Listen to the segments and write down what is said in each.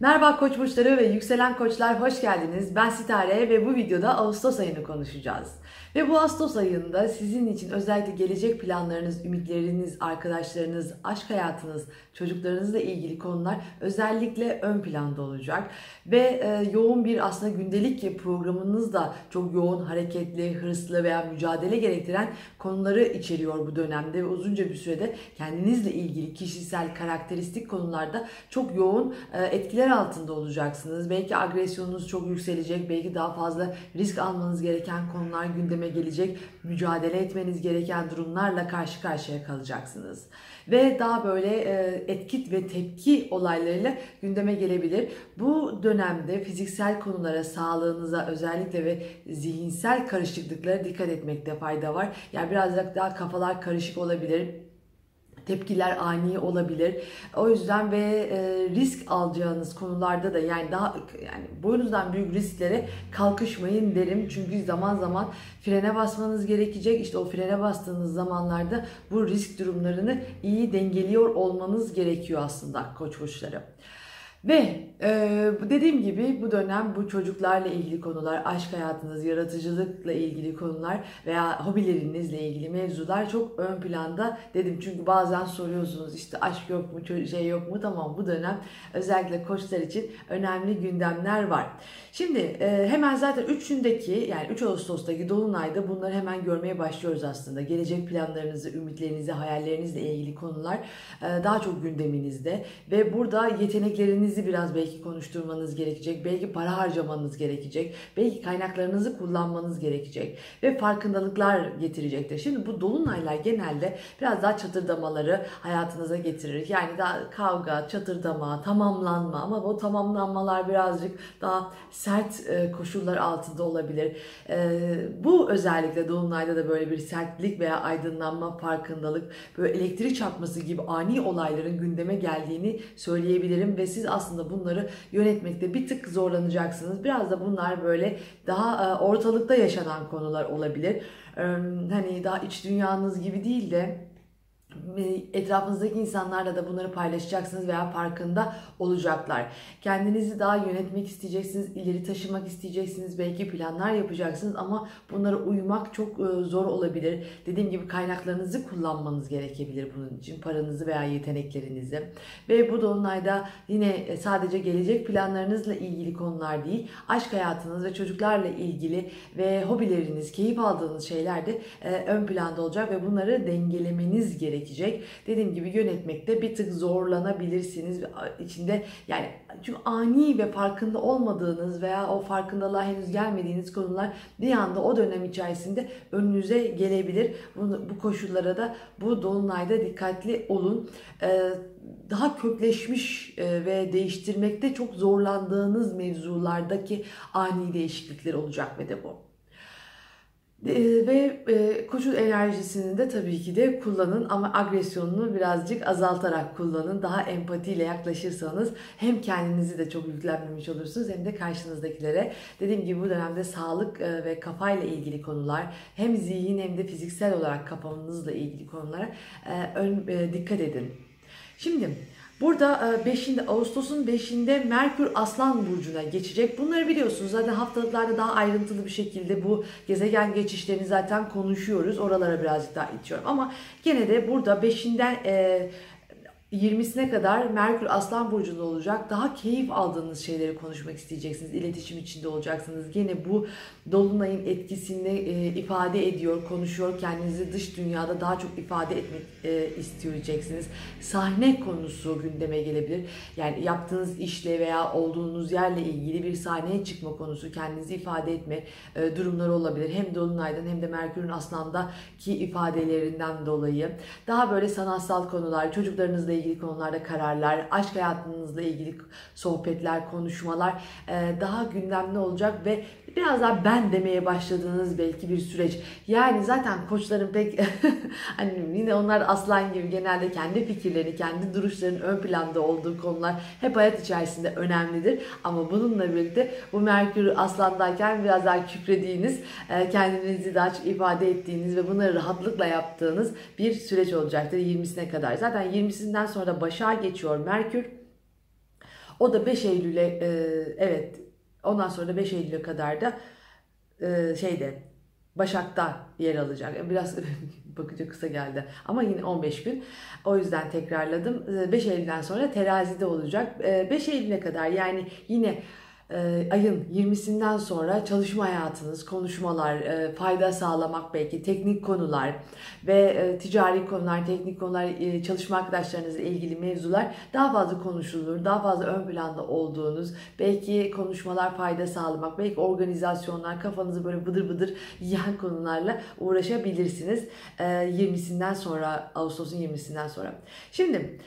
Merhaba koç burçları ve yükselen koçlar hoş geldiniz. Ben Sitare ve bu videoda Ağustos ayını konuşacağız. Ve bu Ağustos ayında sizin için özellikle gelecek planlarınız, ümitleriniz, arkadaşlarınız, aşk hayatınız, çocuklarınızla ilgili konular özellikle ön planda olacak. Ve e, yoğun bir aslında gündelik programınız da çok yoğun, hareketli, hırslı veya mücadele gerektiren konuları içeriyor bu dönemde ve uzunca bir sürede kendinizle ilgili kişisel, karakteristik konularda çok yoğun e, etkiler altında olacaksınız. Belki agresyonunuz çok yükselecek, belki daha fazla risk almanız gereken konular gündeme gelecek, mücadele etmeniz gereken durumlarla karşı karşıya kalacaksınız. Ve daha böyle e, etkit ve tepki olaylarıyla gündeme gelebilir. Bu dönemde fiziksel konulara, sağlığınıza özellikle ve zihinsel karışıklıklara dikkat etmekte fayda var. Yani biraz daha kafalar karışık olabilir tepkiler ani olabilir. O yüzden ve e, risk alacağınız konularda da yani daha yani boyunuzdan büyük risklere kalkışmayın derim. Çünkü zaman zaman frene basmanız gerekecek. İşte o frene bastığınız zamanlarda bu risk durumlarını iyi dengeliyor olmanız gerekiyor aslında koç burçları. Ve e, dediğim gibi bu dönem bu çocuklarla ilgili konular, aşk hayatınız, yaratıcılıkla ilgili konular veya hobilerinizle ilgili mevzular çok ön planda dedim. Çünkü bazen soruyorsunuz işte aşk yok mu, şey yok mu? Tamam bu dönem özellikle koçlar için önemli gündemler var. Şimdi e, hemen zaten 3'ündeki yani 3 Ağustos'taki Dolunay'da bunları hemen görmeye başlıyoruz aslında. Gelecek planlarınızı, ümitlerinizi, hayallerinizle ilgili konular e, daha çok gündeminizde ve burada yetenekleriniz kendinizi biraz belki konuşturmanız gerekecek. Belki para harcamanız gerekecek. Belki kaynaklarınızı kullanmanız gerekecek. Ve farkındalıklar getirecektir. Şimdi bu dolunaylar genelde biraz daha çatırdamaları hayatınıza getirir. Yani daha kavga, çatırdama, tamamlanma ama bu tamamlanmalar birazcık daha sert e, koşullar altında olabilir. E, bu özellikle dolunayda da böyle bir sertlik veya aydınlanma, farkındalık, böyle elektrik çarpması gibi ani olayların gündeme geldiğini söyleyebilirim ve siz aslında aslında bunları yönetmekte bir tık zorlanacaksınız. Biraz da bunlar böyle daha e, ortalıkta yaşanan konular olabilir. Hani daha iç dünyanız gibi değil de etrafınızdaki insanlarla da bunları paylaşacaksınız veya farkında olacaklar. Kendinizi daha yönetmek isteyeceksiniz, ileri taşımak isteyeceksiniz, belki planlar yapacaksınız ama bunlara uymak çok e, zor olabilir. Dediğim gibi kaynaklarınızı kullanmanız gerekebilir bunun için, paranızı veya yeteneklerinizi. Ve bu dolunayda yine e, sadece gelecek planlarınızla ilgili konular değil, aşk hayatınız ve çocuklarla ilgili ve hobileriniz, keyif aldığınız şeyler de e, ön planda olacak ve bunları dengelemeniz gerekiyor gerekecek. Dediğim gibi yönetmekte bir tık zorlanabilirsiniz. içinde yani çünkü ani ve farkında olmadığınız veya o farkındalığa henüz gelmediğiniz konular bir anda o dönem içerisinde önünüze gelebilir. Bu, bu koşullara da bu dolunayda dikkatli olun. Ee, daha kökleşmiş e, ve değiştirmekte çok zorlandığınız mevzulardaki ani değişiklikler olacak ve de bu. Ee, ve e, koşul enerjisini de tabii ki de kullanın ama agresyonunu birazcık azaltarak kullanın. Daha empatiyle yaklaşırsanız hem kendinizi de çok yüklenmemiş olursunuz hem de karşınızdakilere. Dediğim gibi bu dönemde sağlık e, ve kafayla ilgili konular hem zihin hem de fiziksel olarak kafanızla ilgili konulara e, ön, dikkat edin. Şimdi Burada 5'inde e, Ağustos'un 5'inde Merkür Aslan Burcu'na geçecek. Bunları biliyorsunuz zaten haftalıklarda daha ayrıntılı bir şekilde bu gezegen geçişlerini zaten konuşuyoruz. Oralara birazcık daha itiyorum. Ama gene de burada 5'inden 20'sine kadar Merkür Aslan Burcu'nda olacak. Daha keyif aldığınız şeyleri konuşmak isteyeceksiniz. İletişim içinde olacaksınız. Gene bu Dolunay'ın etkisini e, ifade ediyor, konuşuyor. Kendinizi dış dünyada daha çok ifade etmek e, isteyeceksiniz. Sahne konusu gündeme gelebilir. Yani yaptığınız işle veya olduğunuz yerle ilgili bir sahneye çıkma konusu, kendinizi ifade etme e, durumları olabilir. Hem Dolunay'dan hem de Merkür'ün Aslan'daki ifadelerinden dolayı. Daha böyle sanatsal konular, çocuklarınızla ilgili konularda kararlar, aşk hayatınızla ilgili sohbetler, konuşmalar e, daha gündemli olacak ve biraz daha ben demeye başladığınız belki bir süreç. Yani zaten koçların pek hani yine onlar aslan gibi genelde kendi fikirlerini, kendi duruşlarının ön planda olduğu konular hep hayat içerisinde önemlidir. Ama bununla birlikte bu Merkür aslandayken biraz daha kükrediğiniz, e, kendinizi daha çok ifade ettiğiniz ve bunları rahatlıkla yaptığınız bir süreç olacaktır 20'sine kadar. Zaten 20'sinden sonra da başa geçiyor Merkür. O da 5 Eylül'e e, evet ondan sonra da 5 Eylül'e kadar da e, şeyde Başak'ta yer alacak. Biraz bakıcı kısa geldi ama yine 15 gün. O yüzden tekrarladım. 5 Eylül'den sonra terazide olacak. 5 Eylül'e kadar yani yine e, ayın 20'sinden sonra çalışma hayatınız, konuşmalar, e, fayda sağlamak belki, teknik konular ve e, ticari konular, teknik konular, e, çalışma arkadaşlarınızla ilgili mevzular daha fazla konuşulur, daha fazla ön planda olduğunuz, belki konuşmalar fayda sağlamak, belki organizasyonlar, kafanızı böyle bıdır bıdır yiyen konularla uğraşabilirsiniz. E, 20'sinden sonra, Ağustos'un 20'sinden sonra. Şimdi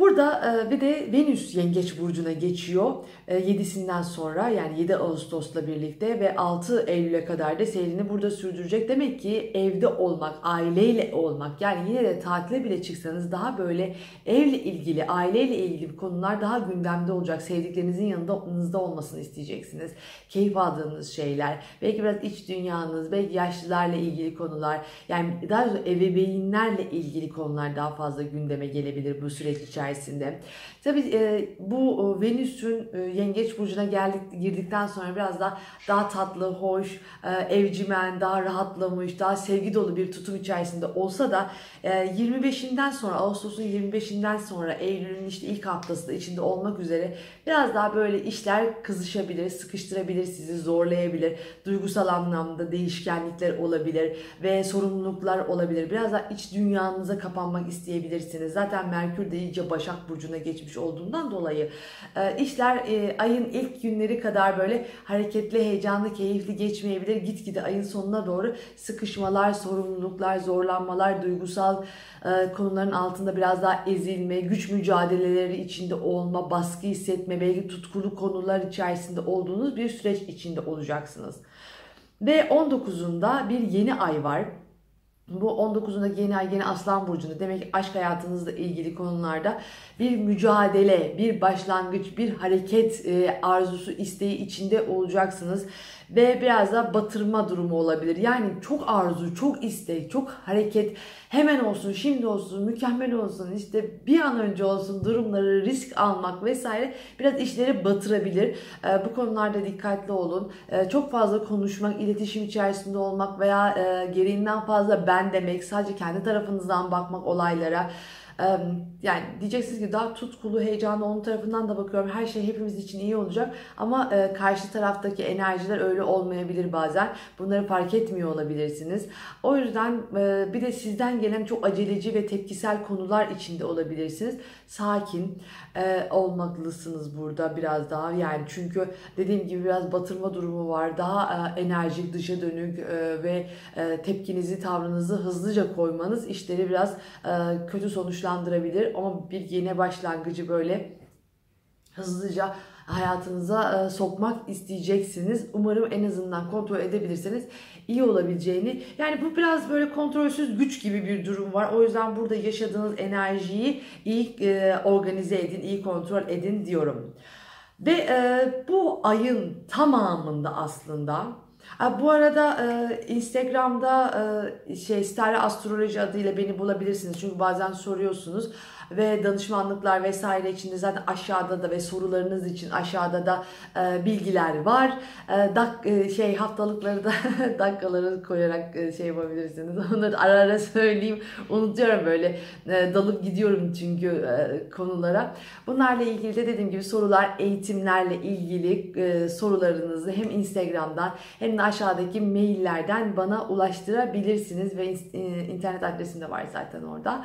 Burada e, bir de Venüs Yengeç Burcu'na geçiyor 7'sinden e, sonra yani 7 Ağustos'la birlikte ve 6 Eylül'e kadar da seyrini burada sürdürecek. Demek ki evde olmak, aileyle olmak yani yine de tatile bile çıksanız daha böyle evle ilgili, aileyle ilgili konular daha gündemde olacak. Sevdiklerinizin yanında olmasını isteyeceksiniz. Keyif aldığınız şeyler, belki biraz iç dünyanız, belki yaşlılarla ilgili konular yani daha doğrusu ebeveynlerle ilgili konular daha fazla gündeme gelebilir bu süreç içerisinde içerisinde. Tabii e, bu Venüs'ün e, Yengeç burcuna geldik girdikten sonra biraz daha daha tatlı, hoş, e, evcimen, daha rahatlamış, daha sevgi dolu bir tutum içerisinde olsa da e, 25'inden sonra Ağustos'un 25'inden sonra Eylül'ün işte ilk haftası da içinde olmak üzere biraz daha böyle işler kızışabilir, sıkıştırabilir sizi, zorlayabilir. Duygusal anlamda değişkenlikler olabilir ve sorumluluklar olabilir. Biraz daha iç dünyanıza kapanmak isteyebilirsiniz. Zaten Merkür de iyice Başak Burcu'na geçmiş olduğundan dolayı e, işler e, ayın ilk günleri kadar böyle hareketli, heyecanlı, keyifli geçmeyebilir. Gitgide ayın sonuna doğru sıkışmalar, sorumluluklar, zorlanmalar, duygusal e, konuların altında biraz daha ezilme, güç mücadeleleri içinde olma, baskı hissetme, belki tutkulu konular içerisinde olduğunuz bir süreç içinde olacaksınız. Ve 19'unda bir yeni ay var. Bu 19'undaki yeni ay yeni Aslan Burcu'nda demek ki aşk hayatınızla ilgili konularda bir mücadele, bir başlangıç, bir hareket e, arzusu, isteği içinde olacaksınız ve biraz da batırma durumu olabilir. Yani çok arzu, çok istek, çok hareket hemen olsun, şimdi olsun, mükemmel olsun, işte bir an önce olsun durumları risk almak vesaire biraz işleri batırabilir. E, bu konularda dikkatli olun. E, çok fazla konuşmak, iletişim içerisinde olmak veya e, gereğinden fazla ben demek, sadece kendi tarafınızdan bakmak olaylara yani diyeceksiniz ki daha tutkulu, heyecanlı onun tarafından da bakıyorum. Her şey hepimiz için iyi olacak. Ama e, karşı taraftaki enerjiler öyle olmayabilir bazen. Bunları fark etmiyor olabilirsiniz. O yüzden e, bir de sizden gelen çok aceleci ve tepkisel konular içinde olabilirsiniz. Sakin e, olmaklısınız burada biraz daha. Yani çünkü dediğim gibi biraz batırma durumu var. Daha enerjik, dışa dönük ve tepkinizi, tavrınızı hızlıca koymanız işleri biraz kötü sonuçlar sonuçlandırabilir ama bir yeni başlangıcı böyle hızlıca hayatınıza e, sokmak isteyeceksiniz. Umarım en azından kontrol edebilirseniz iyi olabileceğini. Yani bu biraz böyle kontrolsüz güç gibi bir durum var. O yüzden burada yaşadığınız enerjiyi iyi e, organize edin, iyi kontrol edin diyorum. Ve e, bu ayın tamamında aslında bu arada e, Instagram'da e, şey Sterle Astroloji adıyla beni bulabilirsiniz. Çünkü bazen soruyorsunuz ve danışmanlıklar vesaire için de zaten aşağıda da ve sorularınız için aşağıda da e, bilgiler var. E, dak e, şey haftalıkları da dakikaları koyarak e, şey yapabilirsiniz. Onları ara ara söyleyeyim. Unutuyorum böyle e, dalıp gidiyorum çünkü e, konulara. Bunlarla ilgili de dediğim gibi sorular, eğitimlerle ilgili e, sorularınızı hem Instagram'dan hem de aşağıdaki maillerden bana ulaştırabilirsiniz ve e, internet adresim de var zaten orada.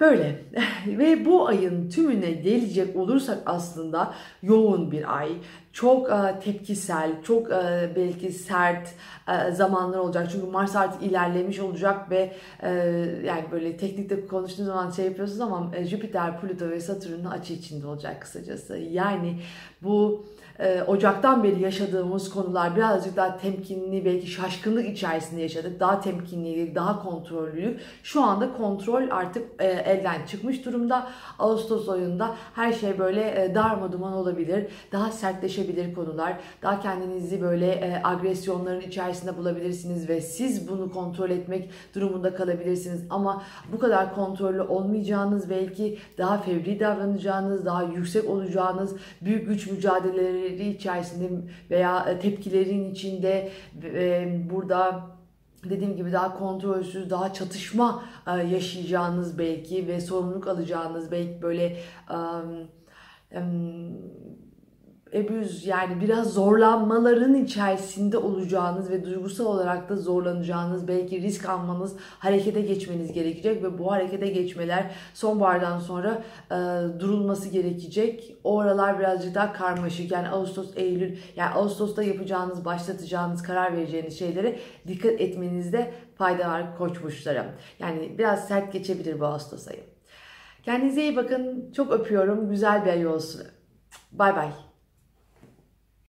Böyle ve bu ayın tümüne gelecek olursak aslında yoğun bir ay. Çok e, tepkisel, çok e, belki sert e, zamanlar olacak. Çünkü Mars artık ilerlemiş olacak ve yani böyle teknikte konuştuğunuz zaman şey yapıyorsunuz ama e, Jüpiter, Plüto ve Satürn'ün açı içinde olacak kısacası. Yani bu Ocak'tan beri yaşadığımız konular birazcık daha temkinli belki şaşkınlık içerisinde yaşadık. Daha temkinliydik, daha kontrollüydük. Şu anda kontrol artık elden çıkmış durumda. Ağustos ayında her şey böyle e, darma duman olabilir. Daha sertleşebilir sertleşebilir konular. Daha kendinizi böyle e, agresyonların içerisinde bulabilirsiniz ve siz bunu kontrol etmek durumunda kalabilirsiniz. Ama bu kadar kontrollü olmayacağınız belki daha fevri davranacağınız, daha yüksek olacağınız büyük güç mücadeleleri içerisinde veya e, tepkilerin içinde e, burada dediğim gibi daha kontrolsüz, daha çatışma e, yaşayacağınız belki ve sorumluluk alacağınız belki böyle um, um, abuse yani biraz zorlanmaların içerisinde olacağınız ve duygusal olarak da zorlanacağınız belki risk almanız harekete geçmeniz gerekecek ve bu harekete geçmeler sonbahardan sonra e, durulması gerekecek. O aralar birazcık daha karmaşık yani Ağustos, Eylül yani Ağustos'ta yapacağınız, başlatacağınız, karar vereceğiniz şeylere dikkat etmenizde fayda var koç. Yani biraz sert geçebilir bu Ağustos ayı. Kendinize iyi bakın. Çok öpüyorum. Güzel bir ay olsun. Bay bay.